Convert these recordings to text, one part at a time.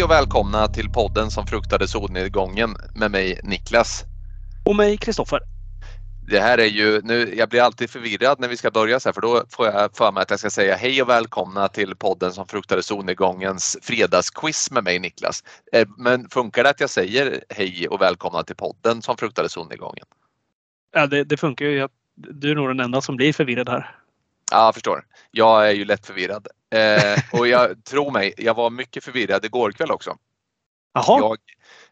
Hej och välkomna till podden som fruktade solnedgången med mig Niklas. Och mig Kristoffer. Det här är ju, nu, jag blir alltid förvirrad när vi ska börja så här för då får jag för mig att jag ska säga hej och välkomna till podden som fruktade solnedgångens fredagsquiz med mig Niklas. Eh, men funkar det att jag säger hej och välkomna till podden som fruktade solnedgången? Ja, det, det funkar ju. Du är nog den enda som blir förvirrad här. Ja, jag förstår. Jag är ju lätt förvirrad. Eh, och jag tror mig, jag var mycket förvirrad igår kväll också. Jaha,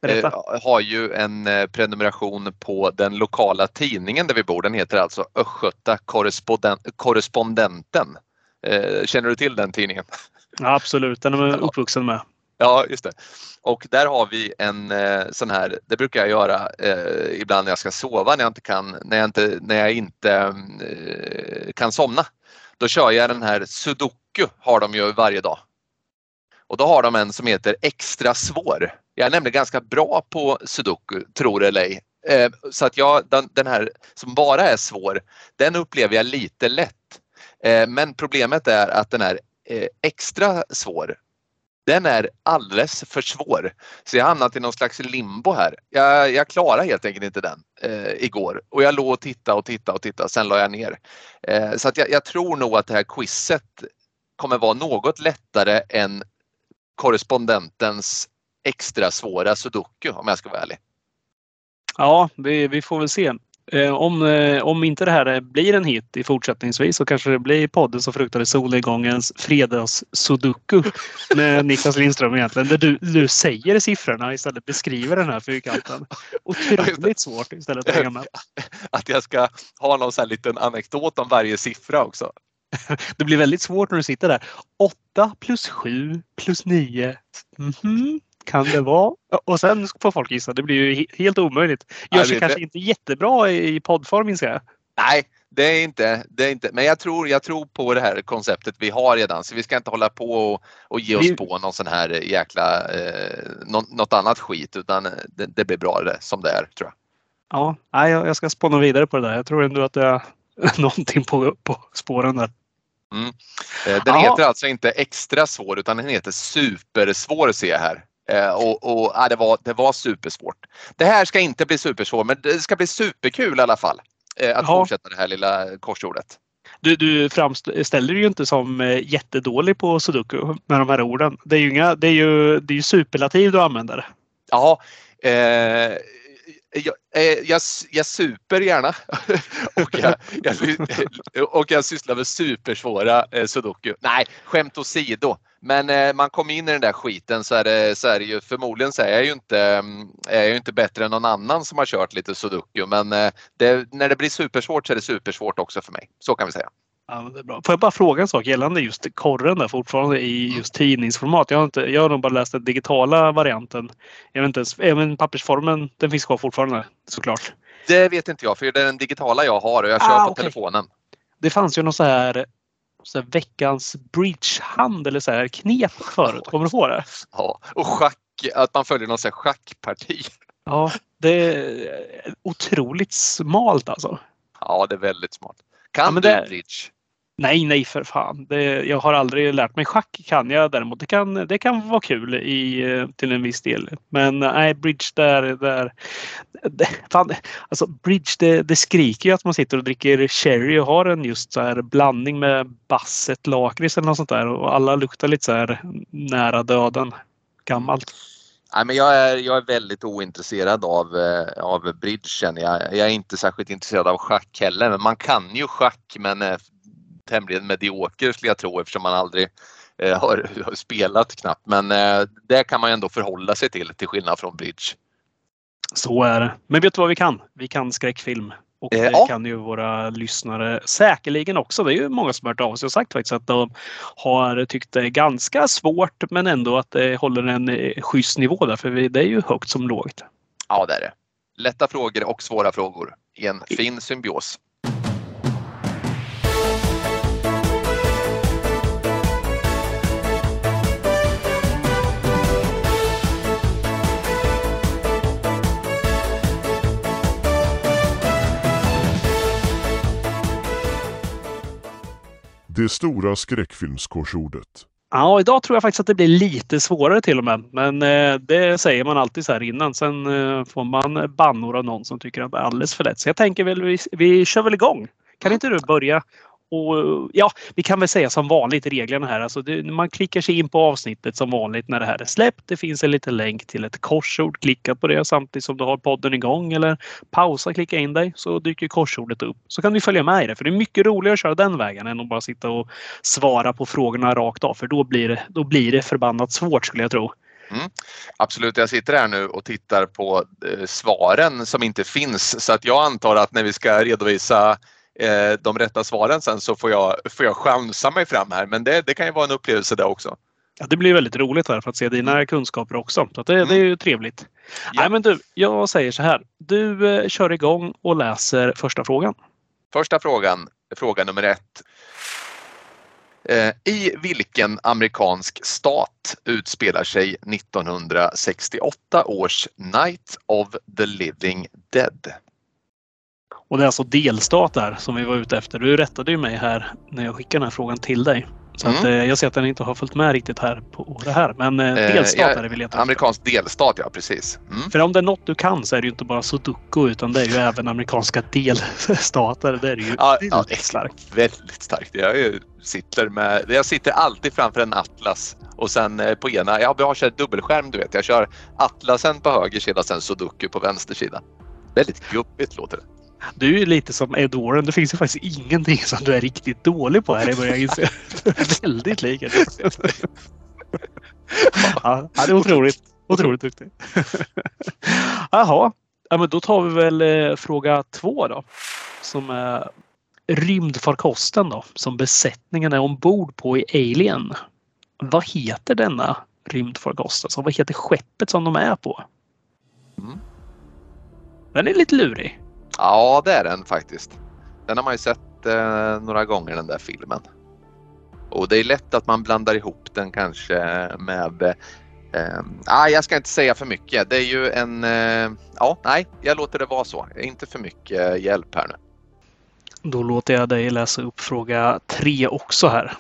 jag eh, har ju en eh, prenumeration på den lokala tidningen där vi bor. Den heter alltså Östgöta korrespondenten. Eh, känner du till den tidningen? Ja, absolut, den är man uppvuxen med. Ja, just det. Och där har vi en eh, sån här, det brukar jag göra eh, ibland när jag ska sova när jag inte kan, när jag inte, när jag inte eh, kan somna. Då kör jag den här sudoku har de ju varje dag. Och då har de en som heter extra svår. Jag är nämligen ganska bra på sudoku, tror eller ej. Eh, så att jag, den, den, här som bara är svår, den upplever jag lite lätt. Eh, men problemet är att den är eh, extra svår, den är alldeles för svår. Så jag har hamnat i någon slags limbo här. Jag, jag klarar helt enkelt inte den eh, igår och jag låg och tittade och tittade och tittade, sen la jag ner. Eh, så att jag, jag, tror nog att det här quizet kommer vara något lättare än korrespondentens extra svåra sudoku om jag ska vara ärlig. Ja, vi, vi får väl se. Eh, om, eh, om inte det här blir en hit i fortsättningsvis så kanske det blir podden som fruktade solnedgångens fredags-sudoku med Niklas Lindström egentligen. Där du, du säger siffrorna istället beskriver den här fyrkanten. Otroligt svårt istället att hänga med. Att jag ska ha någon sån liten anekdot om varje siffra också. Det blir väldigt svårt när du sitter där. 8 plus 7 plus 9. Mm -hmm kan det vara? Och sen får folk gissa. Det blir ju helt omöjligt. Gör sig kanske inte jättebra i poddform inser jag. Nej, det är inte, det är inte. Men jag tror, jag tror på det här konceptet vi har redan så vi ska inte hålla på och, och ge oss vi... på någon sån här jäkla, eh, något, annat skit utan det, det, blir bra det, som det är tror jag. Ja, jag ska spåna vidare på det där. Jag tror ändå att det är någonting på, på spåren där. Mm. Eh, den Aha. heter alltså inte extra svår utan den heter supersvår ser jag här. Eh, och, och ja, det, var, det var supersvårt. Det här ska inte bli supersvårt men det ska bli superkul i alla fall. Eh, att Jaha. fortsätta det här lilla korsordet. Du, du framställer ju inte som eh, jättedålig på sudoku med de här orden. Det är ju, inga, det är ju, det är ju superlativ du använder. Ja, eh, jag, eh, jag, jag super gärna och, jag, jag, eh, och jag sysslar med supersvåra eh, sudoku. Nej, skämt åsido. Men eh, man kommer in i den där skiten så är det, så är det ju förmodligen så är jag ju inte, mm, är jag ju inte bättre än någon annan som har kört lite sudoku men eh, det, när det blir supersvårt så är det supersvårt också för mig. Så kan vi säga. Ja, det är bra. Får jag bara fråga en sak gällande just korren där fortfarande i mm. just tidningsformat? Jag har, inte, jag har nog bara läst den digitala varianten. Jag vet inte ens, även pappersformen den finns kvar fortfarande såklart. Det vet inte jag för det är den digitala jag har och jag kör ah, på okay. telefonen. Det fanns ju någon så här så här, veckans bridgehand eller så här knep förut. Kommer du på det? Ja, och schack, att man följer någon så här schackparti. Ja, det är otroligt smalt alltså. Ja, det är väldigt smalt. Kan ja, du det... bridge? Nej, nej för fan. Det, jag har aldrig lärt mig schack kan jag däremot. Det kan, det kan vara kul i, eh, till en viss del. Men eh, nej, bridge där, där det, fan, alltså bridge det, det skriker ju att man sitter och dricker sherry och har en just så här blandning med basset, lakrits eller något sånt där och alla luktar lite så här nära döden. Gammalt. Nej, men jag, är, jag är väldigt ointresserad av, eh, av bridgen. Jag, jag är inte särskilt intresserad av schack heller. Men man kan ju schack men tämligen medioker skulle jag tro eftersom man aldrig eh, har, har, spelat knappt. Men eh, det kan man ändå förhålla sig till till skillnad från bridge. Så är det. Men vet du vad vi kan? Vi kan skräckfilm. Och det ja. kan ju våra lyssnare säkerligen också. Det är ju många som har hört av sig och sagt faktiskt att de har tyckt det är ganska svårt men ändå att det håller en eh, schysst nivå där för det är ju högt som lågt. Ja det är det. Lätta frågor och svåra frågor i en fin symbios. Det stora skräckfilmskorsordet. Ja, idag tror jag faktiskt att det blir lite svårare till och med. Men eh, det säger man alltid så här innan. Sen eh, får man bannor av någon som tycker att det är alldeles för lätt. Så jag tänker väl vi, vi kör väl igång. Kan inte du börja och ja, vi kan väl säga som vanligt reglerna här. Alltså det, man klickar sig in på avsnittet som vanligt när det här är släppt. Det finns en liten länk till ett korsord. Klicka på det samtidigt som du har podden igång eller pausa, klicka in dig så dyker korsordet upp. Så kan du följa med i det. För det är mycket roligare att köra den vägen än att bara sitta och svara på frågorna rakt av. För då blir det, då blir det förbannat svårt skulle jag tro. Mm. Absolut, jag sitter här nu och tittar på eh, svaren som inte finns så att jag antar att när vi ska redovisa eh, de rätta svaren sen så får jag, får jag chansa mig fram här. Men det, det kan ju vara en upplevelse det också. Ja, det blir väldigt roligt här för att se dina mm. kunskaper också. Så det, mm. det, är ju trevligt. Ja. Nej, men du, jag säger så här. Du eh, kör igång och läser första frågan. Första frågan, fråga nummer ett. Eh, I vilken amerikansk stat utspelar sig 1968 års Night of the Living Dead? Och det är alltså delstater som vi var ute efter. Du rättade ju mig här när jag skickade den här frågan till dig. Så mm. att, eh, jag ser att den inte har följt med riktigt här på det här. Men eh, delstat eh, är vi letar Amerikansk delstat, ja precis. Mm. För om det är något du kan så är det ju inte bara sudoku utan det är ju även amerikanska delstater. Det är ju ja, väldigt ja, starkt. Väldigt starkt. Jag sitter, med, jag sitter alltid framför en atlas och sen eh, på ena, jag har kört dubbelskärm du vet. Jag kör atlasen på höger sida och sen sudoku på vänster sida. Väldigt gubbigt låter det. Du är lite som Ed Warren. Det finns ju faktiskt ingenting som du är riktigt dålig på här i början inse. Väldigt lik ja, det är otroligt. Otroligt duktig. Jaha, ja, men då tar vi väl eh, fråga två då. Som är rymdfarkosten då som besättningen är ombord på i Alien. Vad heter denna rymdfarkost? Alltså, vad heter skeppet som de är på? Mm. Den är lite lurig. Ja, det är den faktiskt. Den har man ju sett eh, några gånger den där filmen. Och det är lätt att man blandar ihop den kanske med eh, ah, jag ska inte säga för mycket. Det är ju en... Eh, ja, nej, jag låter det vara så. Inte för mycket hjälp här nu. Då låter jag dig läsa upp fråga tre också här.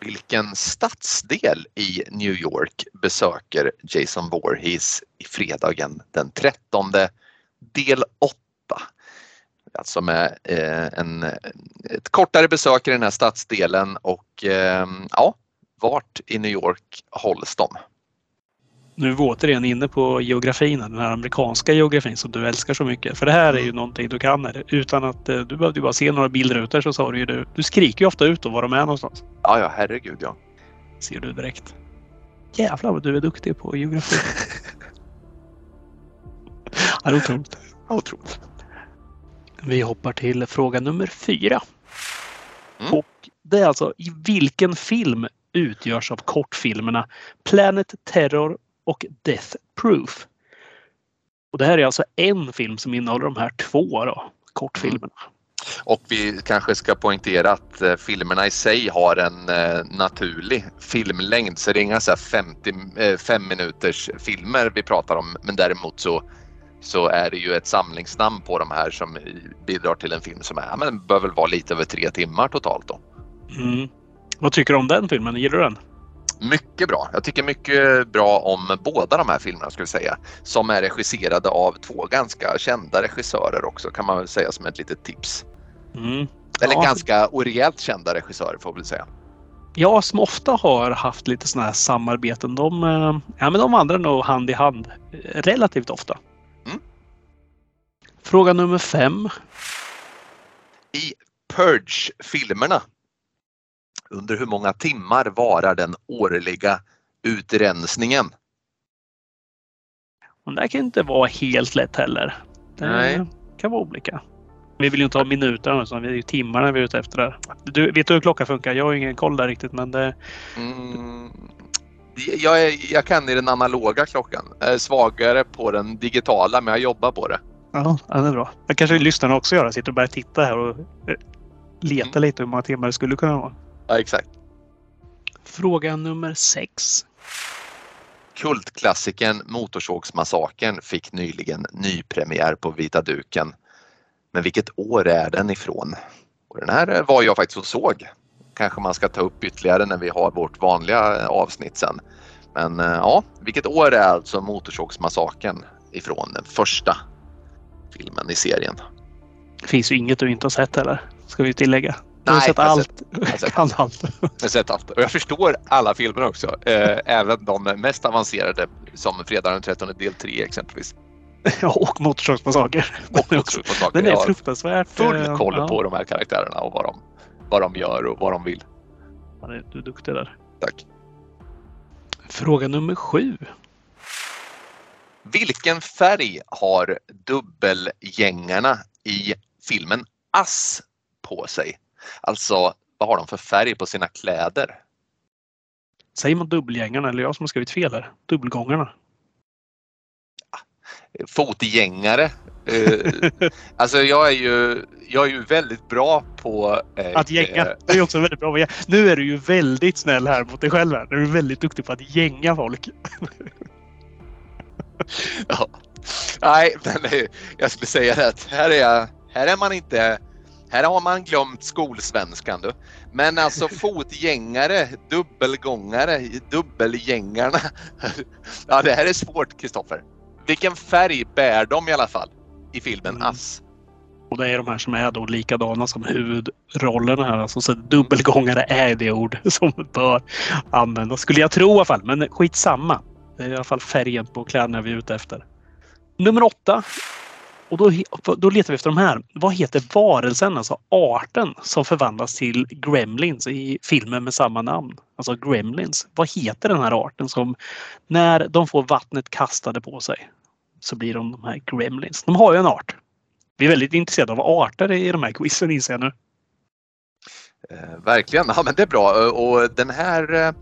Vilken stadsdel i New York besöker Jason Voorhees i fredagen den 13 del 8. Alltså med eh, en, ett kortare besök i den här stadsdelen och eh, ja, vart i New York hålls de? Nu är vi återigen inne på geografin, den här amerikanska geografin som du älskar så mycket. För det här är ju mm. någonting du kan. Utan att eh, du behövde bara se några bildrutor så sa du ju du. Du skriker ju ofta ut var de är någonstans. Ja, ja, herregud ja. Ser du direkt. Jävlar vad du är duktig på geografi. Ja, det är otroligt. otroligt. Vi hoppar till fråga nummer fyra. Mm. Och det är alltså i vilken film utgörs av kortfilmerna Planet Terror och Death Proof? Och det här är alltså en film som innehåller de här två då, kortfilmerna. Mm. Och vi kanske ska poängtera att eh, filmerna i sig har en eh, naturlig filmlängd så det är inga så 50, eh, fem minuters filmer vi pratar om men däremot så så är det ju ett samlingsnamn på de här som bidrar till en film som är, men bör väl vara lite över tre timmar totalt då. Mm. Vad tycker du om den filmen? Gillar du den? Mycket bra. Jag tycker mycket bra om båda de här filmerna skulle jag säga. Som är regisserade av två ganska kända regissörer också kan man väl säga som ett litet tips. Mm. Eller ja. ganska rejält kända regissörer får vi säga. Ja, som ofta har haft lite sådana här samarbeten. De, eh, ja, men de vandrar nog hand i hand relativt ofta. Fråga nummer fem. I Purge-filmerna. Under hur många timmar varar den årliga utrensningen? Och det kan inte vara helt lätt heller. Det Nej. kan vara olika. Vi vill ju inte ha minuter utan vi är ju timmarna vi är ute efter. Där. Du, vet du hur klockan funkar? Jag har ingen koll där riktigt men det... Mm, jag, är, jag kan i den analoga klockan. Jag är svagare på den digitala men jag jobbar på det. Ja, det är bra. Jag kanske lyssnarna också göra. Sitter och bara titta här och eh, leta mm. lite hur många timmar det skulle kunna vara. Ja, exakt. Fråga nummer sex. Kultklassikern Motorsågsmassakern fick nyligen nypremiär på vita duken. Men vilket år är den ifrån? Och den här var jag faktiskt och såg kanske man ska ta upp ytterligare när vi har vårt vanliga avsnitt sen. Men eh, ja, vilket år är alltså Motorsågsmassakern ifrån den första filmen i serien? Det finns ju inget du inte har sett heller, ska vi tillägga. Du Nej, har sett jag allt. Jag har sett, Kan allt. jag har sett allt och jag förstår alla filmer också. Eh, även de mest avancerade som Fredagen den 13 del 3 exempelvis. Ja, och Motorsågsmassaker. Och Den är, den Jag fruktansvärt... full eh, koll ja. på de här karaktärerna och vad de, vad de gör och vad de vill. Du är duktig där. Tack. Fråga nummer sju. Vilken färg har dubbelgängarna i filmen Ass på sig? Alltså, vad har de för färg på sina kläder? Säger man dubbelgängarna eller jag som har skrivit fel här? Dubbelgångarna. Fotgängare. Eh, alltså jag är ju, jag är ju väldigt bra på eh, Att gänga. eh, Det är också väldigt bra. Nu är du ju väldigt snäll här mot dig själv. Här. Du är väldigt duktig på att gänga folk. Ja. Nej, men eh, jag skulle säga det att här är, här är man inte... Här har man glömt skolsvenskan du. Men alltså fotgängare, dubbelgångare, dubbelgängarna. Ja, det här är svårt Kristoffer. Vilken färg bär de i alla fall i filmen Mm. Ass? Och det är de här som är då likadana som huvudrollerna här. Alltså, så dubbelgångare är det ord som bör användas. Skulle jag tro i alla fall. Men skitsamma. Det är i alla fall färgen på kläderna vi är ute efter. Nummer åtta. Och då, då letar vi efter de här. Vad heter varelsen, alltså arten som förvandlas till Gremlins i filmen med samma namn? Alltså Gremlins. Vad heter den här arten som när de får vattnet kastade på sig så blir de de här Gremlins. De har ju en art. Vi är väldigt intresserade av arter i de här quizen inser jag nu. Eh, verkligen, ja men det är bra. Eh, och den här, eh,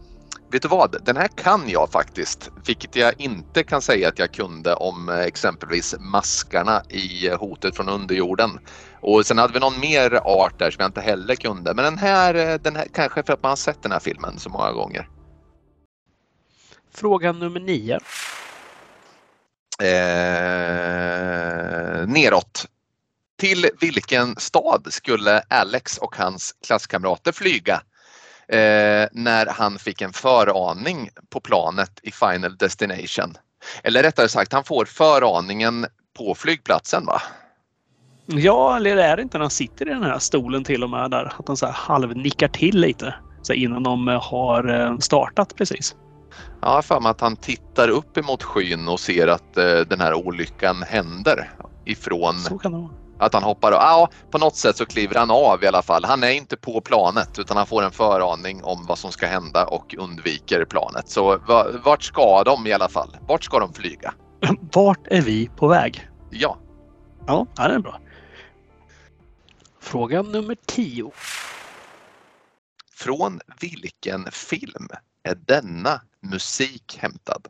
vet du vad? Den här kan jag faktiskt. Vilket jag inte kan säga att jag kunde om eh, exempelvis maskarna i eh, Hotet från underjorden. Och sen hade vi någon mer art där som jag inte heller kunde. Men den här, eh, den här kanske för att man har sett den här filmen så många gånger. Fråga nummer nio. Eh, neråt. Till vilken stad skulle Alex och hans klasskamrater flyga eh, när han fick en föraning på planet i Final Destination? Eller rättare sagt, han får föraningen på flygplatsen va? Ja, eller är det inte när han sitter i den här stolen till och med där? Att han så här halvnickar till lite så innan de eh, har eh, startat precis. Ja, jag för mig att han tittar upp emot skyn och ser att eh, den här olyckan händer ifrån Att han hoppar av. Ja, på något sätt så kliver han av i alla fall. Han är inte på planet utan han får en föraning om vad som ska hända och undviker planet. Så va- vart ska de i alla fall? Vart ska de flyga? Vart är vi på väg? Ja, Ja, ja, det är bra. Fråga nummer tio. från vilken film är denna musik hämtad?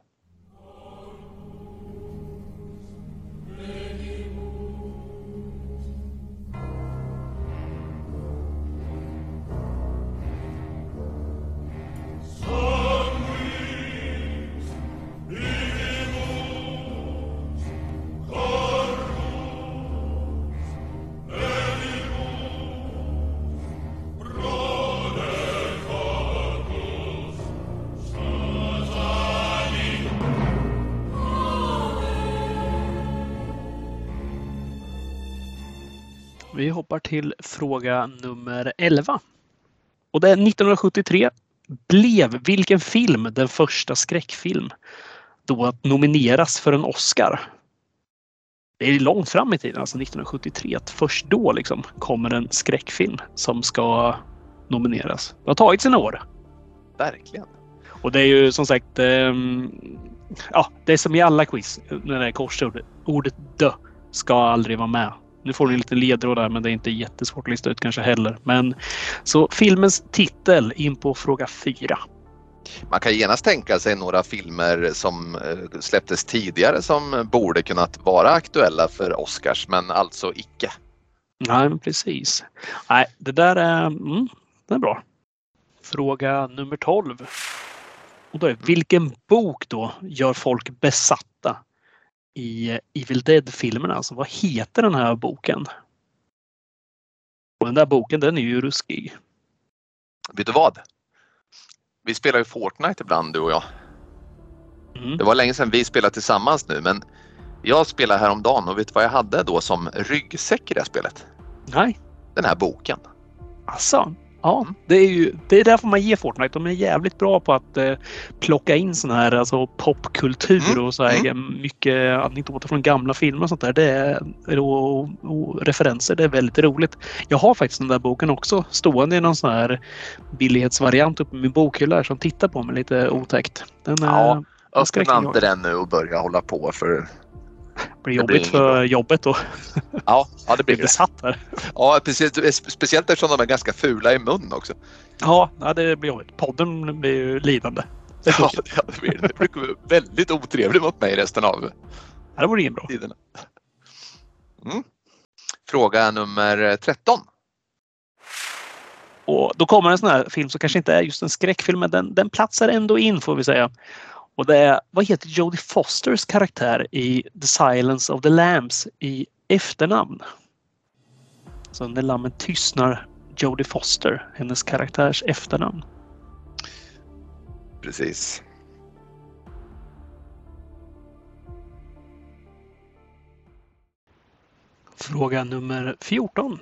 Vi hoppar till fråga nummer 11. Och det är 1973 blev vilken film den första skräckfilm då att nomineras för en Oscar? Det är långt fram i tiden, alltså 1973. Att först då liksom kommer en skräckfilm som ska nomineras. Det har tagit sina år. Verkligen. Och det är ju som sagt, ehm, ja, det är som i alla quiz när det är korsord. Ordet dö ska aldrig vara med. Nu får ni en liten ledtråd där, men det är inte jättesvårt att lista ut kanske heller. Men så filmens titel in på fråga fyra. Man kan genast tänka sig några filmer som eh, släpptes tidigare som borde kunnat vara aktuella för Oscars men alltså icke. Nej, precis. Nej, det där är, mm, det är bra. Fråga nummer 12. Och då är, vilken bok då gör folk besatta i Evil Dead-filmerna? Alltså vad heter den här boken? Och den där boken den är ju ruskig. vet du vad? Vi spelar ju Fortnite ibland du och jag. Mm. Det var länge sedan vi spelade tillsammans nu men jag spelade häromdagen och vet du vad jag hade då som ryggsäck i det här spelet? Nej, Den här boken. alltså. Ja, Mm. det är ju det är därför man ger Fortnite. De är jävligt bra på att eh, plocka in sån här alltså, popkultur Mm, och så här, mycket anekdoter från gamla filmer och sånt där. Det är, och, och, referenser. Det är väldigt roligt. Jag har faktiskt den där boken också stående i någon sån här billighetsvariant uppe i min bokhylla som tittar på mig lite otäckt. Den Ja, eh, Öppna inte den nu och börja hålla på för blir det blir jobbigt inget för jobbet och ja, ja det bli blir besatt här. Ja, precis, speciellt eftersom de är ganska fula i mun också. Ja, det blir jobbigt. Podden blir ju lidande. Det Ja, det blir det. Vara väldigt otrevlig mot mig resten av Ja, det vore inget bra. tiden. Mm. Fråga nummer 13. Och då kommer en sån här film som kanske inte är just en skräckfilm, men den, den platsar ändå in får vi säga. Och det är, vad heter Jodie Fosters karaktär i The Silence of the Lambs i efternamn? Så när lammen tystnar, Jodie Foster, hennes karaktärs efternamn. Precis. Fråga nummer 14.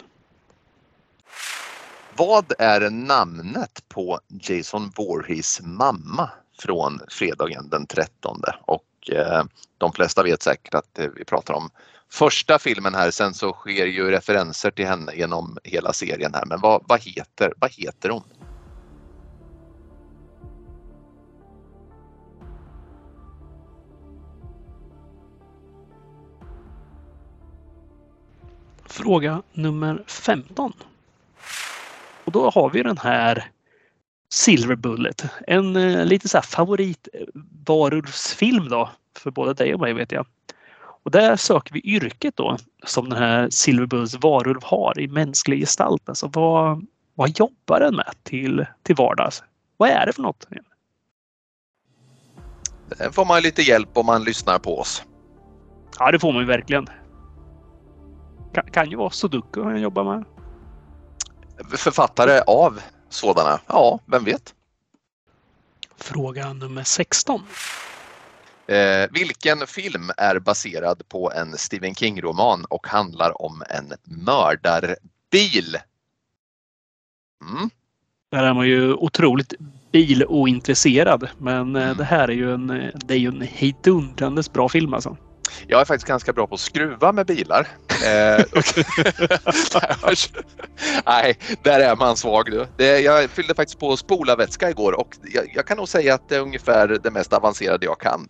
Vad är namnet på Jason Voorhees mamma från fredagen den 13? Och eh, de flesta vet säkert att eh, vi pratar om första filmen här. Sen så sker ju referenser till henne genom hela serien här. Men vad, vad, heter, vad heter hon? Fråga nummer 15. Och då har vi den här Silver Bullet. En eh, lite så här favorit varulvsfilm då för både dig och mig vet jag. Och där söker vi yrket då som den här Silver Bullets varulv har i mänsklig gestalt. Alltså vad, vad jobbar den med till, till vardags? Vad är det för något? Där får man lite hjälp om man lyssnar på oss. Ja, det får man ju verkligen. Kan, kan ju vara sudoku han jobbar med. Författare av sådana? Ja, vem vet? Fråga nummer 16. Eh, vilken film är baserad på en Stephen King-roman och handlar om en mördarbil? Mm. Där är man ju otroligt bilointresserad. Men eh, Mm. det här är ju en, eh, det är ju en hejdundrandes bra film alltså. Jag är faktiskt ganska bra på att skruva med bilar. Eh, Nej, där är man svag du. Jag fyllde faktiskt på spolarvätska igår och jag, kan nog säga att det är ungefär det mest avancerade jag kan.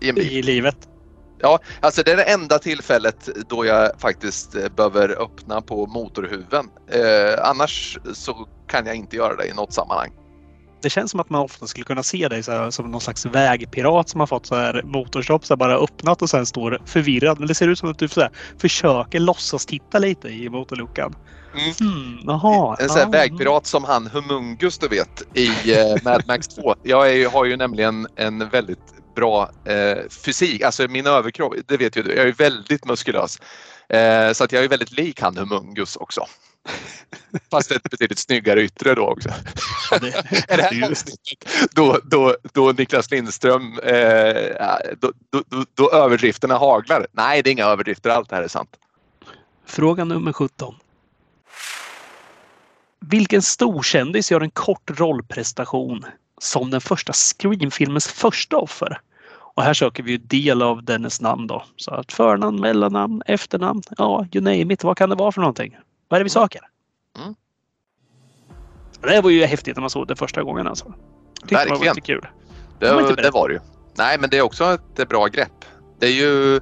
I. I livet. Ja, alltså det är det enda tillfället då jag faktiskt eh, behöver öppna på motorhuven. Eh, annars så kan jag inte göra det i något sammanhang. Det känns som att man ofta skulle kunna se dig så här, som någon slags vägpirat som har fått så här motorstopp, så här, bara öppnat och sen står förvirrad. Men det ser ut som att du så här, försöker låtsas titta lite i motorluckan. Mm. Hmm, jaha. En sån här ja, vägpirat som han Humungus du vet i eh, Mad Max 2. Jag är, har ju nämligen en väldigt bra eh, fysik, alltså min överkropp, det vet ju du, jag är väldigt muskulös. Eh, så att jag är väldigt lik han Humungus också. Fast ett betydligt snyggare yttre då också. ja, det, Är det här avsnittet då, då, då Niklas Lindström, eh, då, då, då, då överdrifterna haglar? Nej, det är inga överdrifter, allt det här är sant. Fråga nummer 17. Vilken storkändis gör en kort rollprestation som den första Scream-filmens första offer? Och här söker vi ju del av dennes namn då. Så att förnamn, mellannamn, efternamn, ja, you name it. Vad kan det vara för någonting? Vad är det vi söker? Mm. Det var ju häftigt när man såg det första gången alltså. Tyckte det var Verkligen. kul. Det, Det det var det ju. Nej, men det är också ett bra grepp. Det är ju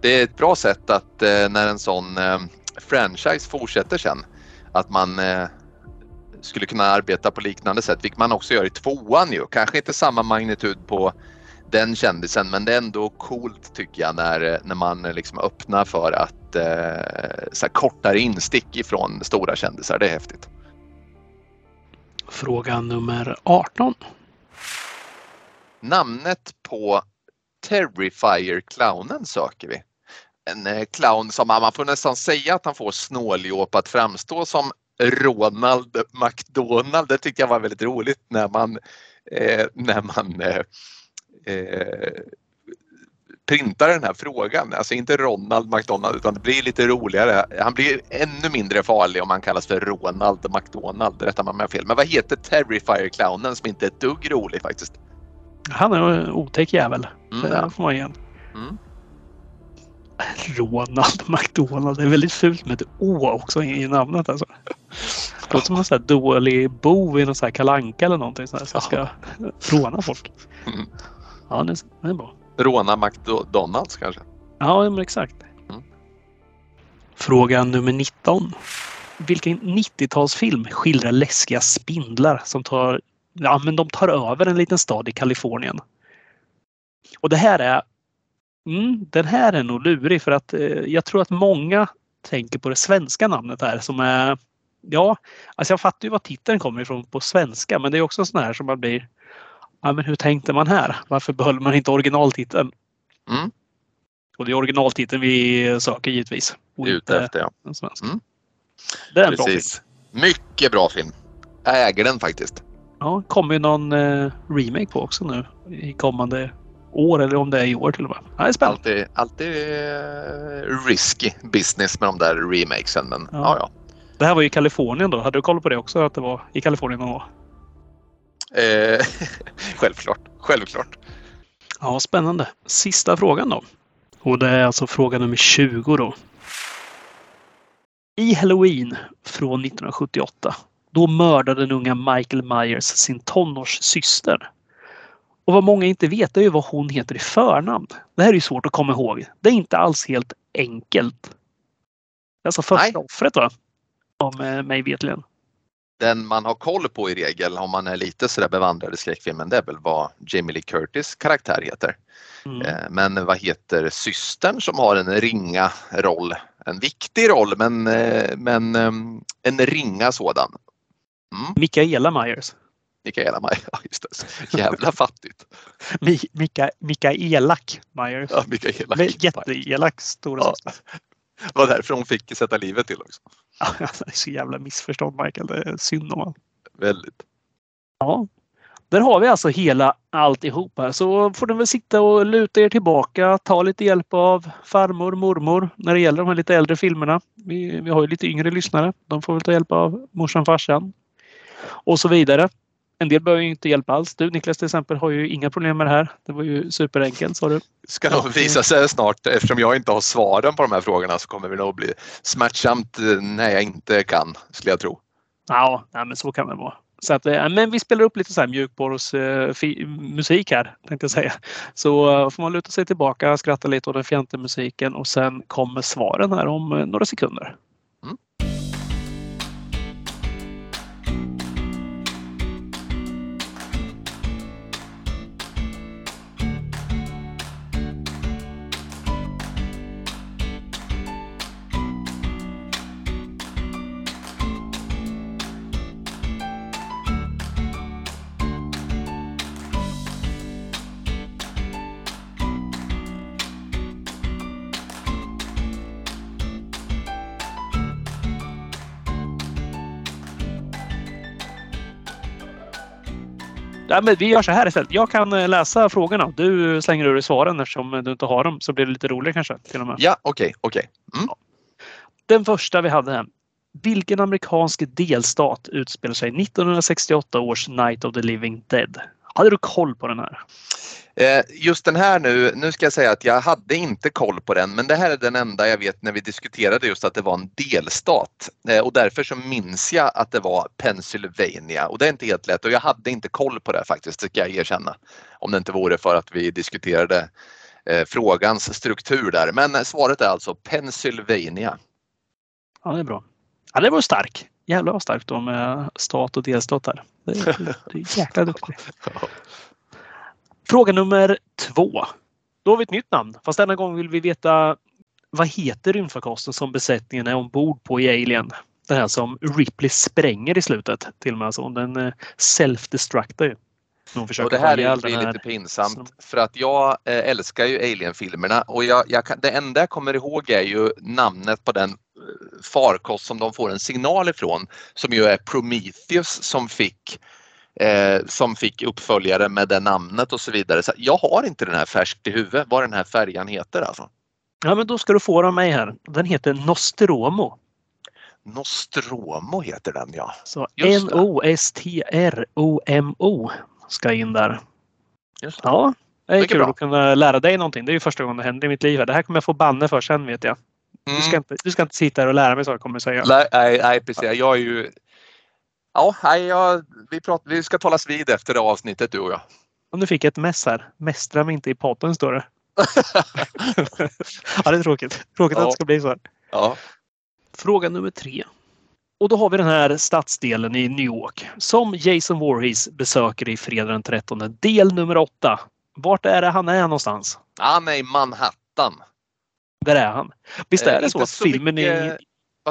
det är ett bra sätt att eh, när en sån eh, franchise fortsätter sen att man eh, skulle kunna arbeta på liknande sätt, vilket man också gör i tvåan ju. Kanske inte samma magnitud på den kändisen, men det är ändå coolt tycker jag när, när man eh, liksom öppnar för att eh, så kortare instick ifrån stora kändisar. Det är häftigt. Fråga nummer 18. Namnet på Terrifier-clownen söker vi. En eh, clown som man får nästan säga att han får snåljåp att framstå som Ronald McDonald. Det tyckte jag var väldigt roligt när man, eh, när man eh, eh, printar den här frågan. Alltså inte Ronald McDonald utan det blir lite roligare. Han blir ännu mindre farlig om han kallas för Ronald McDonald. Rättar man mig fel. Men vad heter Terrifier-clownen som inte är ett dugg rolig faktiskt? Han är en otäck jävel. Mm, ja. får man igen. Mm. Ronald McDonald. Det är väldigt fult med ett Å också i namnet. Alltså. Det låter som en sån här dålig bov i någon sån här kalanka eller någonting sånt som ska råna folk. Mm. Ja, det är, det är bra. Rona McDonalds kanske? Ja, men exakt. Mm. Fråga nummer 19. Vilken 90-talsfilm skildrar läskiga spindlar som tar, ja, men de tar över en liten stad i Kalifornien? Och det här är mm, den här är nog lurig för att eh, jag tror att många tänker på det svenska namnet här som är Ja, alltså jag fattar ju var titeln kommer ifrån på svenska men det är också sån här som man blir Ja, men hur tänkte man här? Varför behöll man inte originaltiteln? Mm. Och det är originaltiteln vi söker givetvis. Och Ute efter ja. Mm. Det är en bra film. Precis. Mycket bra film. Jag äger den faktiskt. Ja, kommer ju någon eh, remake på också nu i kommande år eller om det är i år till och med. Ja, det är spännande. Alltid, alltid eh, risky business med de där remakesen men Ja. ja ja. Det här var ju i Kalifornien då. Hade du koll på det också? Att det var i Kalifornien då? Eh, självklart, självklart. Ja, spännande. Sista frågan då. Och det är alltså fråga nummer 20 då. I Halloween från 1978 då mördade den unga Michael Myers sin tonårssyster. Och vad många inte vet är ju vad hon heter i förnamn. Det här är ju svårt att komma ihåg. Det är inte alls helt enkelt. Alltså första Nej. offret va? Om eh, mig vetligen. Den man har koll på i regel om man är lite sådär bevandrad i skräckfilmen det är väl vad Jamie Lee Curtis karaktär heter. Mm. Eh, Men vad heter systern som har en ringa roll? En viktig roll men, eh, men eh, en ringa sådan. Mm, Mikaela Myers. Mikaela. Ja, just det. Jävla fattigt. Mi- Mika, Mikaelak Myers. Ja, Mikaela Men Maj. Jätteelak stora Ja. Det var därför hon fick sätta livet till också. Det är så jävla missförstånd Michael. Det är synd om honom. Väldigt. Ja. Där har vi alltså hela alltihopa. Så får ni väl sitta och luta er tillbaka. Ta lite hjälp av farmor, mormor när det gäller de här lite äldre filmerna. Vi, vi har ju lite yngre lyssnare. De får väl ta hjälp av morsan, farsan. Och så vidare. En del behöver ju inte hjälp alls. Du Niklas till exempel har ju inga problem med det här. Det var ju superenkelt sa du. ska nog visa sig snart eftersom jag inte har svaren på de här frågorna så kommer det nog bli smärtsamt eh, när jag inte kan skulle jag tro. Ja, nej, men så kan det vara. Så att, eh, men vi spelar upp lite så här mjukborrsmusik här, tänkte jag säga. Så eh, får man luta sig tillbaka, skratta lite åt den fjantiga musiken och sen kommer svaren här om eh, några sekunder. Ja, men vi gör så här istället. Jag kan eh, läsa frågorna. Du slänger ur dig svaren eftersom du inte har dem. Så blir det lite roligare kanske. Till och med. Ja, okej, okej. Mm. Den första vi hade här. Vilken amerikansk delstat utspelar sig i 1968 års Night of the Living Dead? Hade du koll på den här? Eh, Just den här nu, nu ska jag säga att jag hade inte koll på den men det här är den enda jag vet när vi diskuterade just att det var en delstat Eh, och därför så minns jag att det var Pennsylvania och det är inte helt lätt och jag hade inte koll på det faktiskt, det ska jag erkänna. Om det inte vore för att vi diskuterade eh, frågans struktur där men svaret är alltså Pennsylvania. Ja, det är bra. Ja, det var stark. Jävlar vad starkt med stat och delstat här. Det är, det är jäkla duktigt. Fråga nummer två. Då har vi ett nytt namn. Fast denna gång vill vi veta vad heter rymdfarkosten som besättningen är ombord på i Alien? Den här som Ripley spränger i slutet. Till och med alltså. Den eh, self-destructar ju. Och det här den här- lite pinsamt för att jag eh, älskar ju Alien-filmerna och jag, jag kan, det enda jag kommer ihåg är ju namnet på den farkost som de får en signal ifrån som ju är Prometheus som fick eh, som fick uppföljare med det namnet och så vidare. Så jag har inte den här färskt i huvudet vad den här färjan heter alltså. Ja, men då ska du få den av mig här. Den heter Nostromo. Nostromo heter den ja. Så. N-O-S-T-R-O-M-O ska in där. Just det. Ja, det är kul bra. att kunna lära dig någonting. Det är ju första gången det händer i mitt liv. Det här kommer jag få banne för sen vet jag. Du, ska Mm. inte, du ska inte sitta här och lära mig så jag kommer säga. Nej, nej, nej, precis. Jag är ju... Ja, nej, jag, vi, pratar, vi ska talas vid efter det avsnittet du och jag. Om du fick ett mess här. Mästra mig inte i podden står det. ja, det är tråkigt. Tråkigt Ja. att det ska bli så här. Ja. Fråga nummer tre. Och då har vi den här stadsdelen i New York som Jason Voorhees besöker i fredag den 13. Del nummer åtta. Vart är det han är någonstans? Han är i Manhattan. Där är han. Visst Eh, är det så att så filmen mycket- är?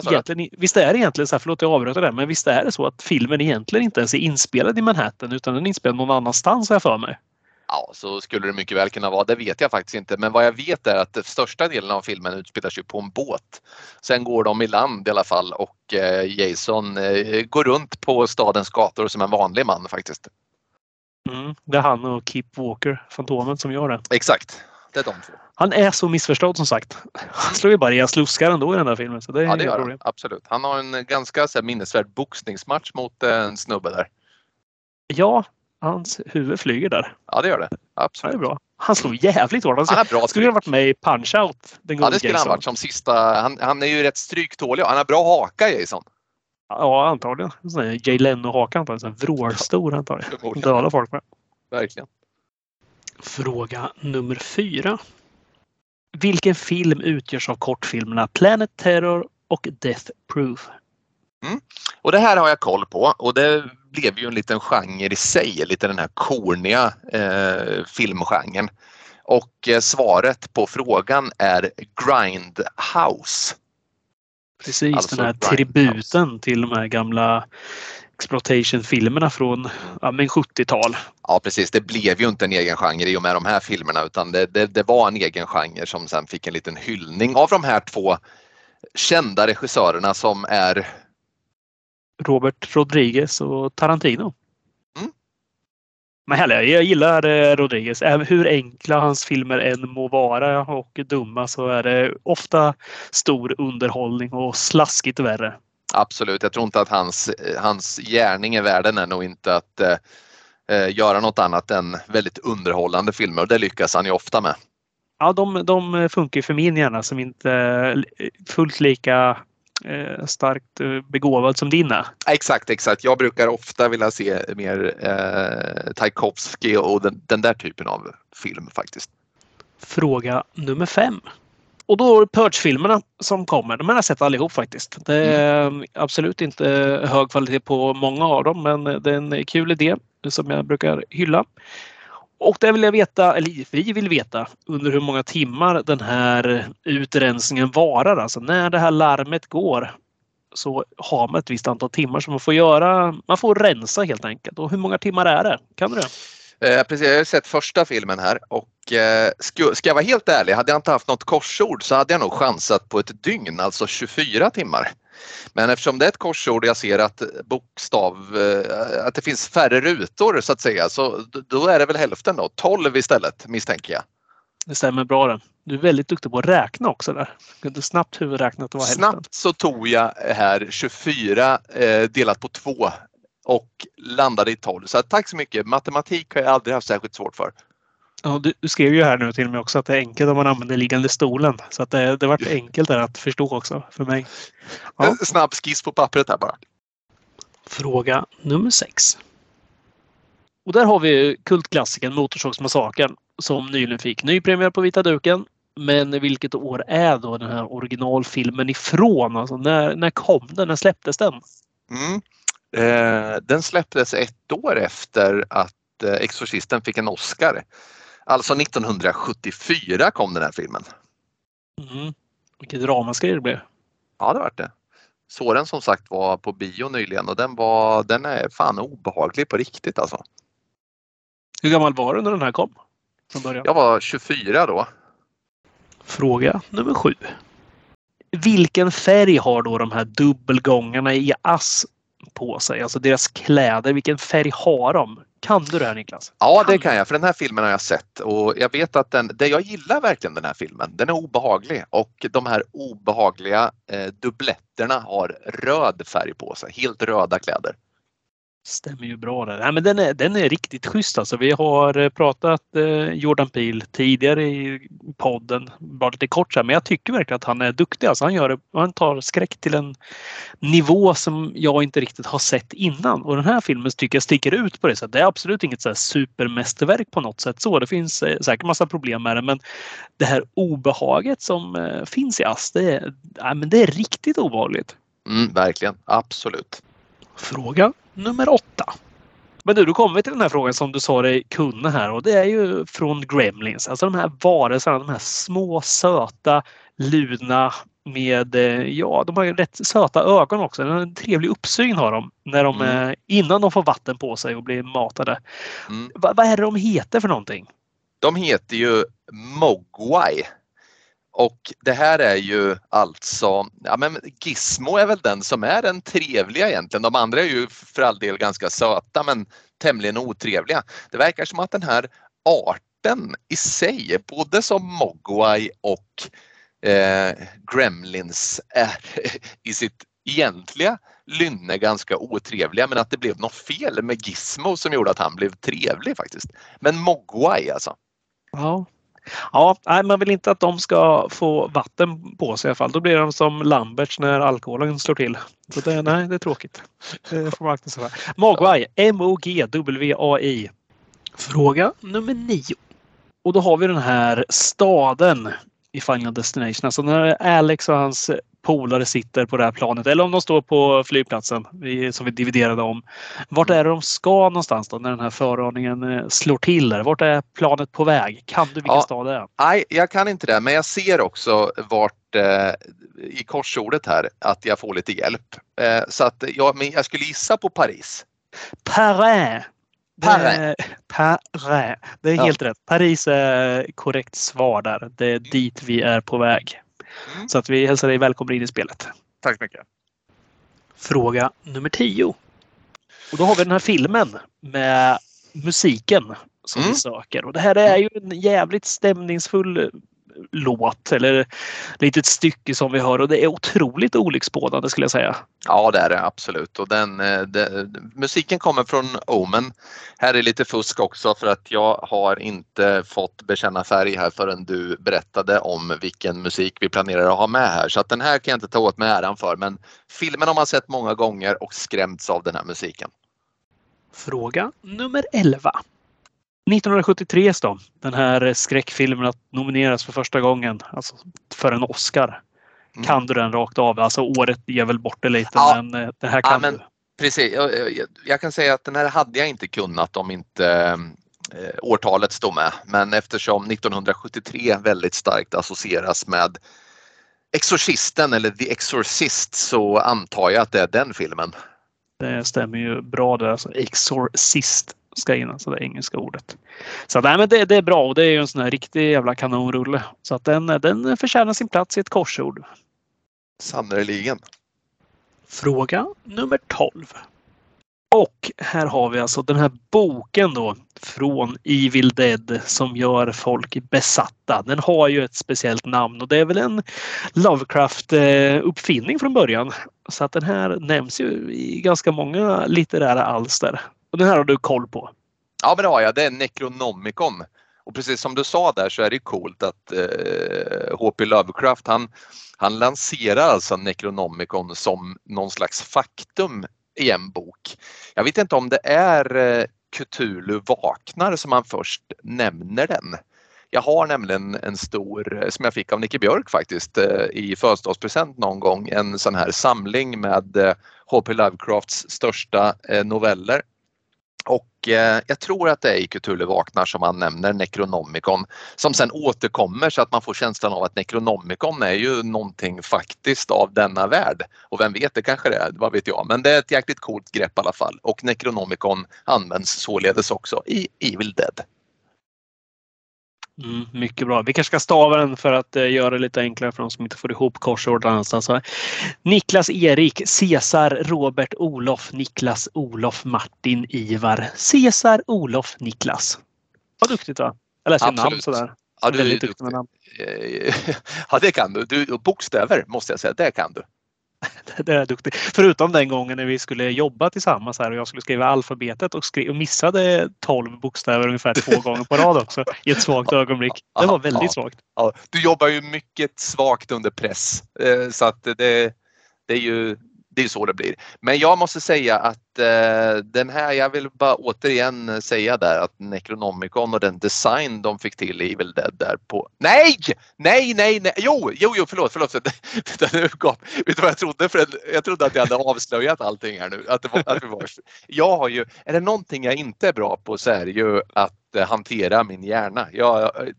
Egentligen, visst är det egentligen så här, förlåt jag avbröt det, men visst är det så att filmen egentligen inte ens är inspelad i Manhattan utan den är inspelad någon annanstans har jag för mig. Ja, så skulle det mycket väl kunna vara. Det vet jag faktiskt inte. Men vad jag vet är att den största delen av filmen utspelar sig på en båt. Sen går de i land i alla fall och eh, Jason eh, går runt på stadens gator som en vanlig man faktiskt. Mm, det är han och Kip Walker, Fantomen, som gör det. Exakt, är de två. Han är så missförstådd som sagt. Han slår ju bara ihjäl sluskar ändå i den där filmen. Så det är Ja, det gör han. Absolut. Han har en ganska så här, minnesvärd boxningsmatch mot en snubbe där. Ja, hans huvud flyger där. Ja, det gör det. Ja, Absolut. det är bra. Han slår jävligt hårt. Han Han bra skulle ha varit med i Punch-Out. Den Ja, det skulle han Jason. varit som sista. Han, han är ju rätt stryktålig. Han har bra haka Jason. Ja, antagligen. Jay Leno-haka antagligen. En vrålstor antagligen. Dödar folk med. Verkligen. Fråga nummer fyra. Vilken film utgörs av kortfilmerna Planet Terror och Death Proof? Och det här har jag koll på och det blev ju en liten genre i sig, lite den här korniga eh, filmgenren. Och eh, svaret på frågan är Grindhouse. Precis, Alltså den här tributen till de här gamla exploitation-filmerna från ja, men 70-tal. Ja precis, det blev ju inte en egen genre i och med de här filmerna utan det, det, det var en egen genre som sen fick en liten hyllning av de här två kända regissörerna som är Robert Rodriguez och Tarantino. Mm. Men härliga, jag gillar eh, Rodriguez. Hur enkla hans filmer än må vara och dumma så är det ofta stor underhållning och slaskigt värre. Absolut, jag tror inte att hans, hans gärning i världen är nog inte att eh, eh, göra något annat än väldigt underhållande filmer och det lyckas han ju ofta med. Ja, de, de funkar för min hjärna som inte är fullt lika eh, starkt eh, begåvad som dina. Exakt, exakt. Jag brukar ofta vilja se mer eh, Tchaikovsky och den, den där typen av film faktiskt. Fråga nummer fem. Och då Purge-filmerna som kommer. De har jag sett allihop faktiskt. Det är Mm. absolut inte hög kvalitet på många av dem men det är en kul idé som jag brukar hylla. Och det vill jag veta, eller vi vill veta, under hur många timmar den här utrensningen varar. Alltså när det här larmet går så har man ett visst antal timmar som man får göra. Man får rensa helt enkelt. Och hur många timmar är det? Kan du det? Eh, precis, jag har sett första filmen här och eh, ska, ska jag vara helt ärlig, hade jag inte haft något korsord så hade jag nog chansat på ett dygn, alltså 24 timmar. Men eftersom det är ett korsord och jag ser att bokstav, eh, att det finns färre rutor så att säga, så då är det väl hälften då, 12 istället misstänker jag. Det stämmer bra det. Du är väldigt duktig på att räkna också där. Du snabbt huvudräkna att det var hälften. Snabbt så tog jag här 24 eh, delat på 2 och landade i 12. Så tack så mycket. Matematik har jag aldrig haft särskilt svårt för. Ja, du, du skrev ju här nu till mig också att det är enkelt om man använder liggande stolen. Så att det, det varit enkelt där att förstå också för mig. Ja. En snabb skiss på pappret här bara. Fråga nummer sex. Och där har vi kultklassikern Motorsågsmassakern som nyligen fick ny premiär på vita duken. Men vilket år är då den här originalfilmen ifrån? Alltså när, när kom den? När släpptes den? Mm. Eh, den släpptes ett år efter att eh, Exorcisten fick en Oscar. Alltså 1974 kom den här filmen. Mm. Vilket ramaskri det blev. Ja, det var det. Såg den som sagt var på bio nyligen och den, var, den är fan obehaglig på riktigt alltså. Hur gammal var du när den här kom? Från början? Jag var 24 då. Fråga nummer sju. vilken färg har då de här dubbelgångarna i ass på sig? Alltså deras kläder, vilken färg har de? Kan du det här Niklas? Ja, det kan jag. För den här filmen har jag sett och jag vet att den, det jag gillar verkligen den här filmen, den är obehaglig och de här obehagliga eh, dubbletterna har röd färg på sig, helt röda kläder. Stämmer ju bra där. Nej, men den, är, den är riktigt schysst alltså. Vi har eh, pratat eh, Jordan Peele tidigare i podden, bara lite kort så här, men jag tycker verkligen att han är duktig. Alltså, han, gör, han tar skräck till en nivå som jag inte riktigt har sett innan. Och den här filmen tycker jag sticker ut på det sättet. Det är absolut inget så här supermästerverk på något sätt så. Det finns eh, säkert massa problem med det, men det här obehaget som eh, finns i Ass, det är, ja, men det är riktigt obehagligt. Mm, verkligen, absolut. Fråga nummer åtta. Men du, då kommer vi till den här frågan som du sa dig kunna här och det är ju från Gremlins. Alltså de här varelserna, de här små söta ludna med, eh, ja, de har ju rätt söta ögon också. En trevlig uppsyn har de när de, mm. innan de får vatten på sig och blir matade. Mm. Va, vad är det de heter för någonting? De heter ju Mogwai och det här är ju alltså, ja men Gizmo är väl den som är den trevliga egentligen. De andra är ju för all del ganska söta men tämligen otrevliga. Det verkar som att den här arten i sig, både som Mogwai och eh, Gremlins är i sitt egentliga lynne ganska otrevliga men att det blev något fel med Gizmo som gjorde att han blev trevlig faktiskt. Men Mogwai alltså. Ja, Ja, nej, man vill inte att de ska få vatten på sig i alla fall. Då blir de som Lamberts när alkoholen slår till. Så det, nej, det är tråkigt. Det får man akta sig för. Mogwai, M-O-G-W-A-I. Fråga nummer nio. Och då har vi den här staden i Final Destination. Alltså när Alex och hans polare sitter på det här planet eller om de står på flygplatsen som vi dividerade om. Vart är det de ska någonstans då när den här föraningen eh, slår till? Där? Vart är planet på väg? Kan du vilken ja, stad det är? Nej, jag kan inte det, men jag ser också vart eh, i korsordet här att jag får lite hjälp. Eh, så att jag, men jag skulle gissa på Paris. Paris. Paris. Paris. Det är ja. helt rätt. Paris är korrekt svar där. Det är dit vi är på väg. Mm. Så att vi hälsar dig välkommen in i spelet. Tack så mycket. Fråga nummer 10. Och då har vi den här filmen med musiken som mm. vi söker. Och det här är ju en jävligt stämningsfull låt eller litet stycke som vi hör och det är otroligt olycksbådande skulle jag säga. Ja det är det absolut och den, eh, det, musiken kommer från Omen. Här är lite fusk också för att jag har inte fått bekänna färg här förrän du berättade om vilken musik vi planerar att ha med här så att den här kan jag inte ta åt mig äran för men filmen har man sett många gånger och skrämts av den här musiken. Fråga nummer 11. 1973 då, den här skräckfilmen att nomineras för första gången alltså för en Oscar. Mm. Kan du den rakt av? Alltså året ger väl bort det lite ja. men eh, det här kan ja, men, du. Precis, jag, jag, jag, kan säga att den här hade jag inte kunnat om inte eh, årtalet stod med. Men eftersom 1973 väldigt starkt associeras med Exorcisten eller The Exorcist så antar jag att det är den filmen. Det stämmer ju bra där. Alltså Exorcist ska in, alltså det engelska ordet. Så nej, men det, det, är bra och det är ju en sån här riktig jävla kanonrulle. Så att den, den förtjänar sin plats i ett korsord. Sannerligen. Fråga nummer 12. Och här har vi alltså den här boken då från Evil Dead som gör folk besatta. Den har ju ett speciellt namn och det är väl en Lovecraft uppfinning från början. Så att den här nämns ju i ganska många litterära alster. Och den här har du koll på? Ja, men det har jag. Det är Necronomicon. Och precis som du sa där så är det coolt att eh, H.P. Lovecraft han, han lanserar alltså Necronomicon som någon slags faktum i en bok. Jag vet inte om det är eh, Cthulhu vaknar som han först nämner den. Jag har nämligen en stor, eh, som jag fick av Nicke Björk faktiskt eh, i födelsedagspresent någon gång, en sån här samling med eh, H.P. Lovecrafts största noveller och eh, jag tror att det är i Cthulhu vaknar som han nämner Necronomicon som sen återkommer så att man får känslan av att Necronomicon är ju någonting faktiskt av denna värld. Och vem vet, det kanske det är, vad vet jag. Men det är ett jäkligt coolt grepp i alla fall och Necronomicon används således också i Evil Dead. Mm, mycket bra. Vi kanske ska stava den för att uh, göra det lite enklare för de som inte får ihop korsord någonstans. Niklas Erik, Cesar, Robert, Olof, Niklas, Olof, Martin, Ivar, Cesar, Olof, Niklas. Vad duktigt va? Jag läser Absolut. namn sådär. Ja, du, Väldigt duktig med namn. Ja, det kan du. du. Bokstäver måste jag säga, det kan du. det är duktig. Förutom den gången när vi skulle jobba tillsammans här och jag skulle skriva alfabetet och, skri- och missade 12 bokstäver ungefär två gånger på rad också i ett svagt ögonblick. Det var väldigt svagt. Ja, du jobbar ju mycket svagt under press eh, så att det, det är ju det är så det blir. Men jag måste säga att eh, den här, jag vill bara återigen säga där att Necronomicon och den design de fick till i Evil Dead där på... Nej! Nej, nej, nej! Jo, jo, jo, förlåt, förlåt. Vet du vad jag trodde? För jag trodde att jag hade avslöjat allting här nu. Att det var, att det var. Jag har ju, är det någonting jag inte är bra på så är det ju att eh, hantera min hjärna. Jag, eh,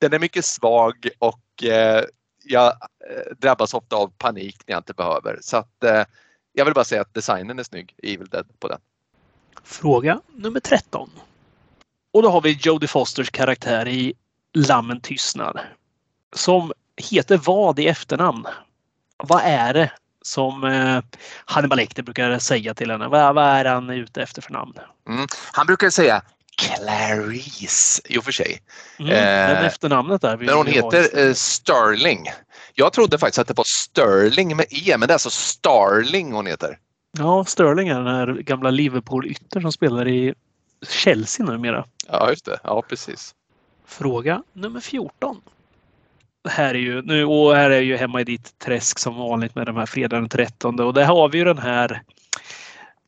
den är mycket svag och eh, jag eh, drabbas ofta av panik när jag inte behöver. Så att eh, jag vill bara säga att designen är snygg i Evil Dead på den. Fråga nummer 13. Och då har vi Jodie Fosters karaktär i Lammen tystnar. Som heter vad i efternamn? Vad är det som eh, Hannibal Lecter brukar säga till henne? Vad, vad är han ute efter för namn? Mm. Han brukar säga Clarice i och för sig. Mm, men eh, efternamnet där. Men hon heter eh, Sterling. Jag trodde faktiskt att det var Sterling med E, men det är alltså Starling hon heter. Ja, Sterling är den här gamla Liverpool-ytter som spelar i Chelsea numera. Ja, just det. Ja, precis. Fråga nummer 14. Det här är ju, nu, och här är ju hemma i ditt träsk som vanligt med de här fredagen den 13 och där har vi ju den här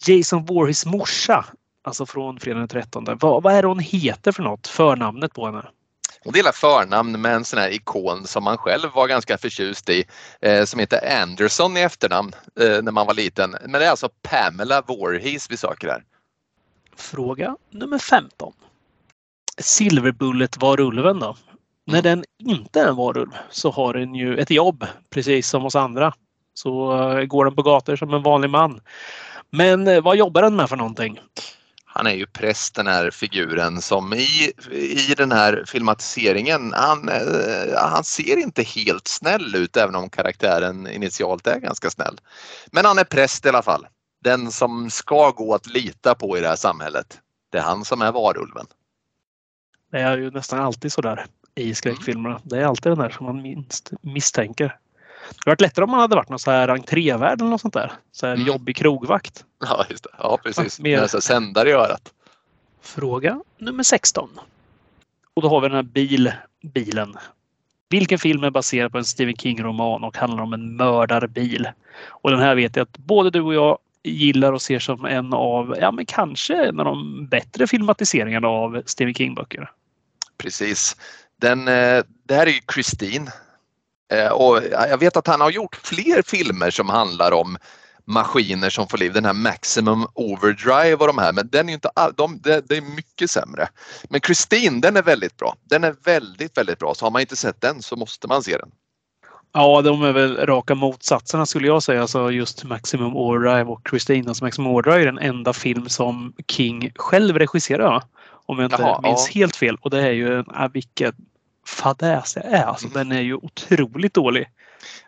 Jason Voorhees morsa Alltså från fredagen den 13. Vad, vad är det hon heter för något? Förnamnet på henne? Hon delar förnamn med en sån här ikon som man själv var ganska förtjust i eh, som heter Anderson i efternamn eh, när man var liten. Men det är alltså Pamela Voorhees vi söker här. Fråga nummer 15. Silverbullet-varulven då? Mm. När den inte är en varulv så har den ju ett jobb precis som oss andra. Så uh, går den på gator som en vanlig man. Men uh, vad jobbar den med för någonting? Han är ju präst den här figuren som i, i den här filmatiseringen, han, eh, han ser inte helt snäll ut även om karaktären initialt är ganska snäll. Men han är präst i alla fall. Den som ska gå att lita på i det här samhället. Det är han som är varulven. Det är ju nästan alltid så där i skräckfilmerna. Mm. Det är alltid den där som man minst misstänker. Det hade varit lättare om man hade varit någon så här entrévärd eller något sånt där. Så här mm. jobbig krogvakt. Ja, just det. Ja, precis. Med, så sändare i örat. Fråga nummer 16. Och då har vi den här bil, bilen. Vilken film är baserad på en Stephen King-roman och handlar om en mördarbil? Och den här vet jag att både du och jag gillar och ser som en av, ja men kanske en av de bättre filmatiseringarna av Stephen King-böcker. Precis. Den, eh, det här är ju Christine och jag vet att han har gjort fler filmer som handlar om maskiner som får liv. Den här Maximum Overdrive och de här, men den är inte all, de, det, det, är mycket sämre. Men Christine, den är väldigt bra. Den är väldigt, väldigt bra. Så har man inte sett den så måste man se den. Ja, de är väl raka motsatserna skulle jag säga. Alltså just Maximum Overdrive och Christine. Alltså Maximum Overdrive är den enda film som King själv regisserar. Om jag inte Jaha, minns ja. helt fel. Och det är ju, äh, vilket fadäs det är. Alltså, mm. Den är ju otroligt dålig.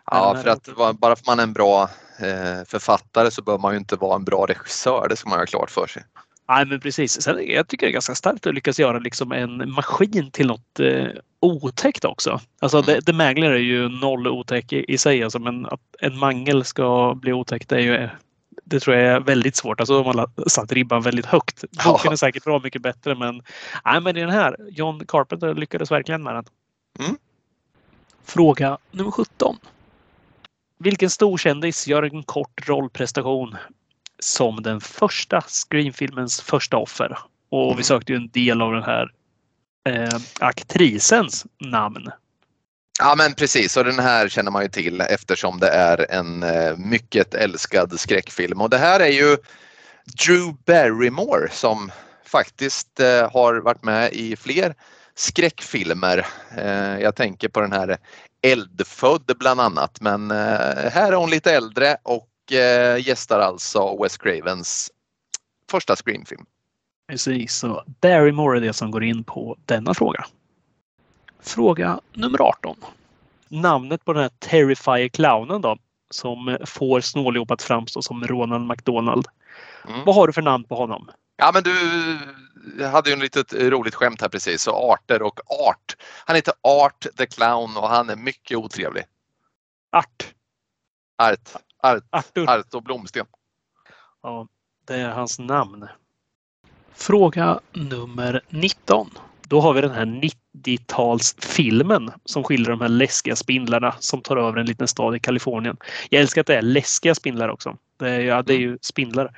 Ja, för att bara för att man är en bra eh, författare så bör man ju inte vara en bra regissör. Det ska man ha klart för sig. Nej, men precis. Sen, jag tycker det är ganska starkt att lyckas göra liksom en maskin till något eh, otäckt också. Alltså mm. The Mangler är ju noll otäck i, i sig. Alltså, men att en mangel ska bli otäckt är ju det tror jag är väldigt svårt. Alltså de har satt ribban väldigt högt. Boken ja. är säkert bra mycket bättre men, nej, men i den här, John Carpenter lyckades verkligen med den. Mm. Fråga nummer 17. Vilken storkändis gör en kort rollprestation som den första Scream-filmens första offer? Och vi mm. sökte ju en del av den här eh, aktrisens namn. Ja men precis och den här känner man ju till eftersom det är en eh, mycket älskad skräckfilm och det här är ju Drew Barrymore som faktiskt eh, har varit med i fler skräckfilmer. Eh, jag tänker på den här Eldfödd bland annat men här är hon lite äldre och gästar alltså Wes Cravens första screenfilm. Precis, så Barrymore är det som går in på denna fråga. Fråga nummer 18. Namnet på den här Terrifier-clownen då som får Snåljåp att framstå som Ronald McDonald. Mm. Vad har du för namn på honom? Ja men du hade ju en litet roligt skämt här precis. Så arter och art. Han heter Art the Clown och han är mycket otrevlig. Art. Art. Art. Artur. Art och Blomsten. Ja, det är hans namn. Fråga nummer 19. Då har vi den här 90-talsfilmen som skildrar de här läskiga spindlarna som tar över en liten stad i Kalifornien. Jag älskar att det är läskiga spindlar också. Det är, ja, det är ju spindlar.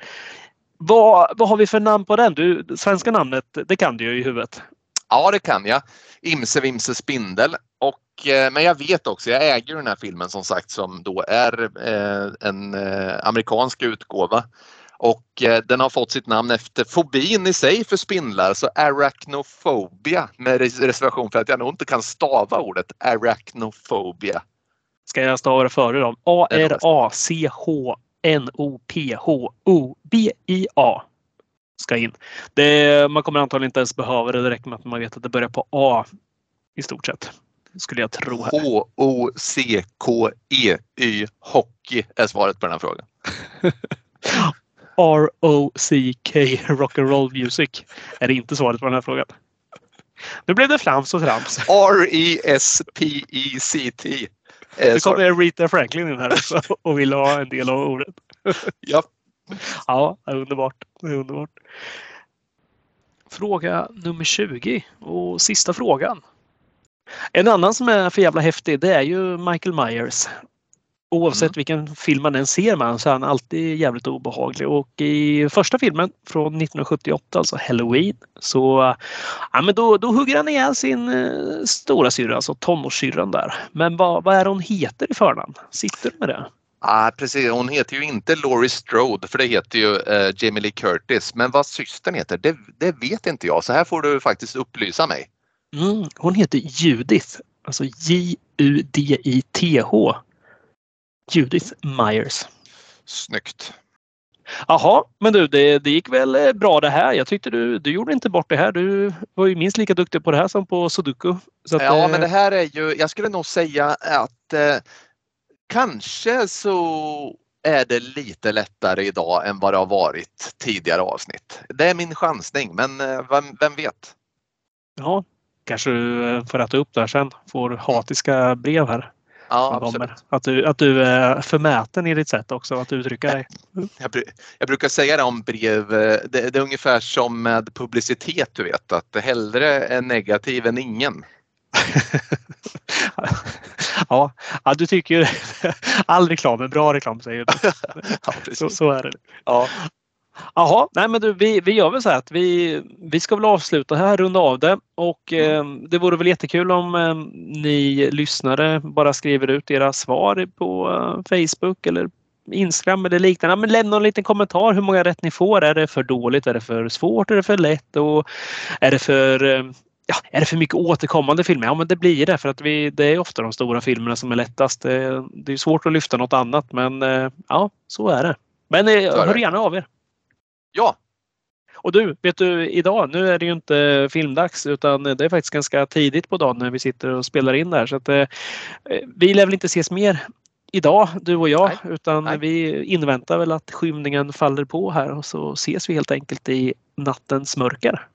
Vad, vad har vi för namn på den? Du, svenska namnet, det kan du ju i huvudet. Ja, det kan jag. Imse Vimse Spindel. Och, eh, men jag vet också, jag äger den här filmen som sagt som då är eh, en eh, amerikansk utgåva. Och eh, den har fått sitt namn efter fobin i sig för spindlar, så arachnofobia med reservation för att jag nog inte kan stava ordet arachnofobia. Ska jag stava det före då? A-R-A-C-H-N-O-P-H-O-B-I-A ska in. Det, man kommer antagligen inte ens behöva det. Det räcker med att man vet att det börjar på A i stort sett. Skulle jag tro. H-O-C-K-E-Y Hockey är svaret på den här frågan. R-O-C-K Rock'n'Roll Music är det inte svaret på den här frågan. Nu blev det flams och trams. R-E-S-P-E-C-T. Nu kommer Rita Franklin in här också och vill ha en del av ordet. ja. Ja, det är underbart. Det är underbart. Fråga nummer 20 och sista frågan. En annan som är för jävla häftig det är ju Michael Myers. Oavsett mm. vilken film man än ser med så är han alltid jävligt obehaglig. Och i första filmen från 1978, alltså Halloween, så ja, men då, då hugger han ihjäl sin eh, stora syra, alltså tonårssyrran där. Men vad, vad är hon heter i förnamn? Sitter du med det? Ah, precis, hon heter ju inte Laurie Strode för det heter ju eh, Jamie Lee Curtis. Men vad systern heter, det, det, vet inte jag. Så här får du faktiskt upplysa mig. Mm, hon heter Judith, alltså J-U-D-I-T-H. Judith Myers. Snyggt. Jaha, men du, det, det, gick väl eh, bra det här. Jag tyckte du, du gjorde inte bort det här. Du var ju minst lika duktig på det här som på sudoku. Att, ja, men det här är ju, jag skulle nog säga att eh, kanske så är det lite lättare idag än vad det har varit tidigare avsnitt. Det är min chansning, men eh, vem, vem vet? Ja, kanske du eh, får rätta upp där sen. Får hatiska brev här. Ja, absolut. Att du, att du är förmäten i ditt sätt också att uttrycka dig. Jag, jag brukar säga det om brev, eh, det, det, är ungefär som med publicitet du vet att hellre är negativ än ingen. ja, ja, du tycker ju all reklam är bra reklam säger du. ja, så, så är det. Ja. Jaha, nej men du, vi, vi gör väl så här att vi, vi ska väl avsluta här, runda av det och mm. eh, det vore väl jättekul om eh, ni lyssnare bara skriver ut era svar på eh, Facebook eller Instagram eller liknande. Men lämna en liten kommentar hur många rätt ni får. Är det för dåligt? Är det för svårt? Är det för lätt? Och är det för eh, Ja, är det för mycket återkommande filmer? Ja, men det blir det för att vi, det är ofta de stora filmerna som är lättast. Det, det är svårt att lyfta något annat, men eh, ja, så är det. Men eh, hör gärna av er. Ja. Och du, vet du idag, nu är det ju inte filmdags utan det är faktiskt ganska tidigt på dagen när vi sitter och spelar in där så att eh, vi lär väl inte ses mer idag, du och jag, Nej. utan Nej. vi inväntar väl att skymningen faller på här och så ses vi helt enkelt i nattens mörker.